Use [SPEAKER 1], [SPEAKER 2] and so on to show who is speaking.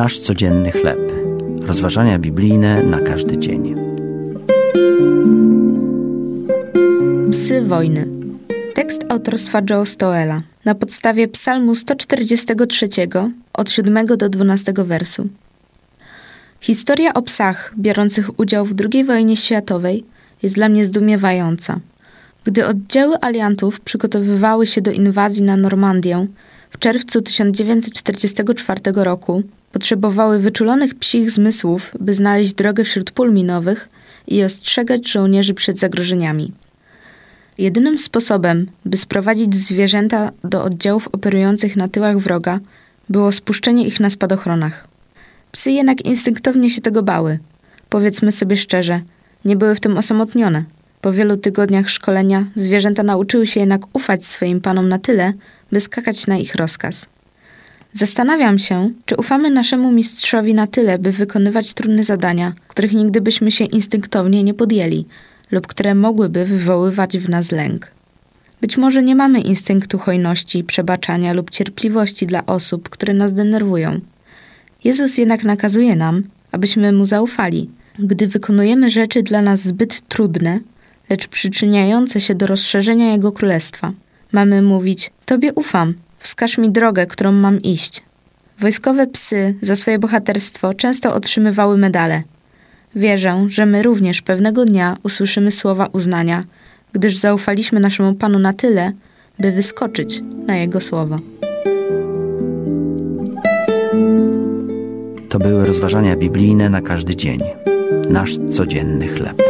[SPEAKER 1] Nasz codzienny chleb. Rozważania biblijne na każdy dzień.
[SPEAKER 2] Psy wojny. Tekst autorstwa Joe Stoela na podstawie Psalmu 143 od 7 do 12 wersu. Historia o psach biorących udział w II wojnie światowej jest dla mnie zdumiewająca. Gdy oddziały aliantów przygotowywały się do inwazji na Normandię w czerwcu 1944 roku, potrzebowały wyczulonych psich zmysłów, by znaleźć drogę wśród pól minowych i ostrzegać żołnierzy przed zagrożeniami. Jedynym sposobem, by sprowadzić zwierzęta do oddziałów operujących na tyłach wroga, było spuszczenie ich na spadochronach. Psy jednak instynktownie się tego bały. Powiedzmy sobie szczerze, nie były w tym osamotnione. Po wielu tygodniach szkolenia zwierzęta nauczyły się jednak ufać swoim panom na tyle, by skakać na ich rozkaz. Zastanawiam się, czy ufamy naszemu mistrzowi na tyle, by wykonywać trudne zadania, których nigdy byśmy się instynktownie nie podjęli lub które mogłyby wywoływać w nas lęk. Być może nie mamy instynktu hojności, przebaczania lub cierpliwości dla osób, które nas denerwują. Jezus jednak nakazuje nam, abyśmy mu zaufali. Gdy wykonujemy rzeczy dla nas zbyt trudne, lecz przyczyniające się do rozszerzenia Jego królestwa, mamy mówić: Tobie ufam, wskaż mi drogę, którą mam iść. Wojskowe psy za swoje bohaterstwo często otrzymywały medale. Wierzę, że my również pewnego dnia usłyszymy słowa uznania, gdyż zaufaliśmy naszemu Panu na tyle, by wyskoczyć na Jego słowo.
[SPEAKER 1] To były rozważania biblijne na każdy dzień. Nasz codzienny chleb.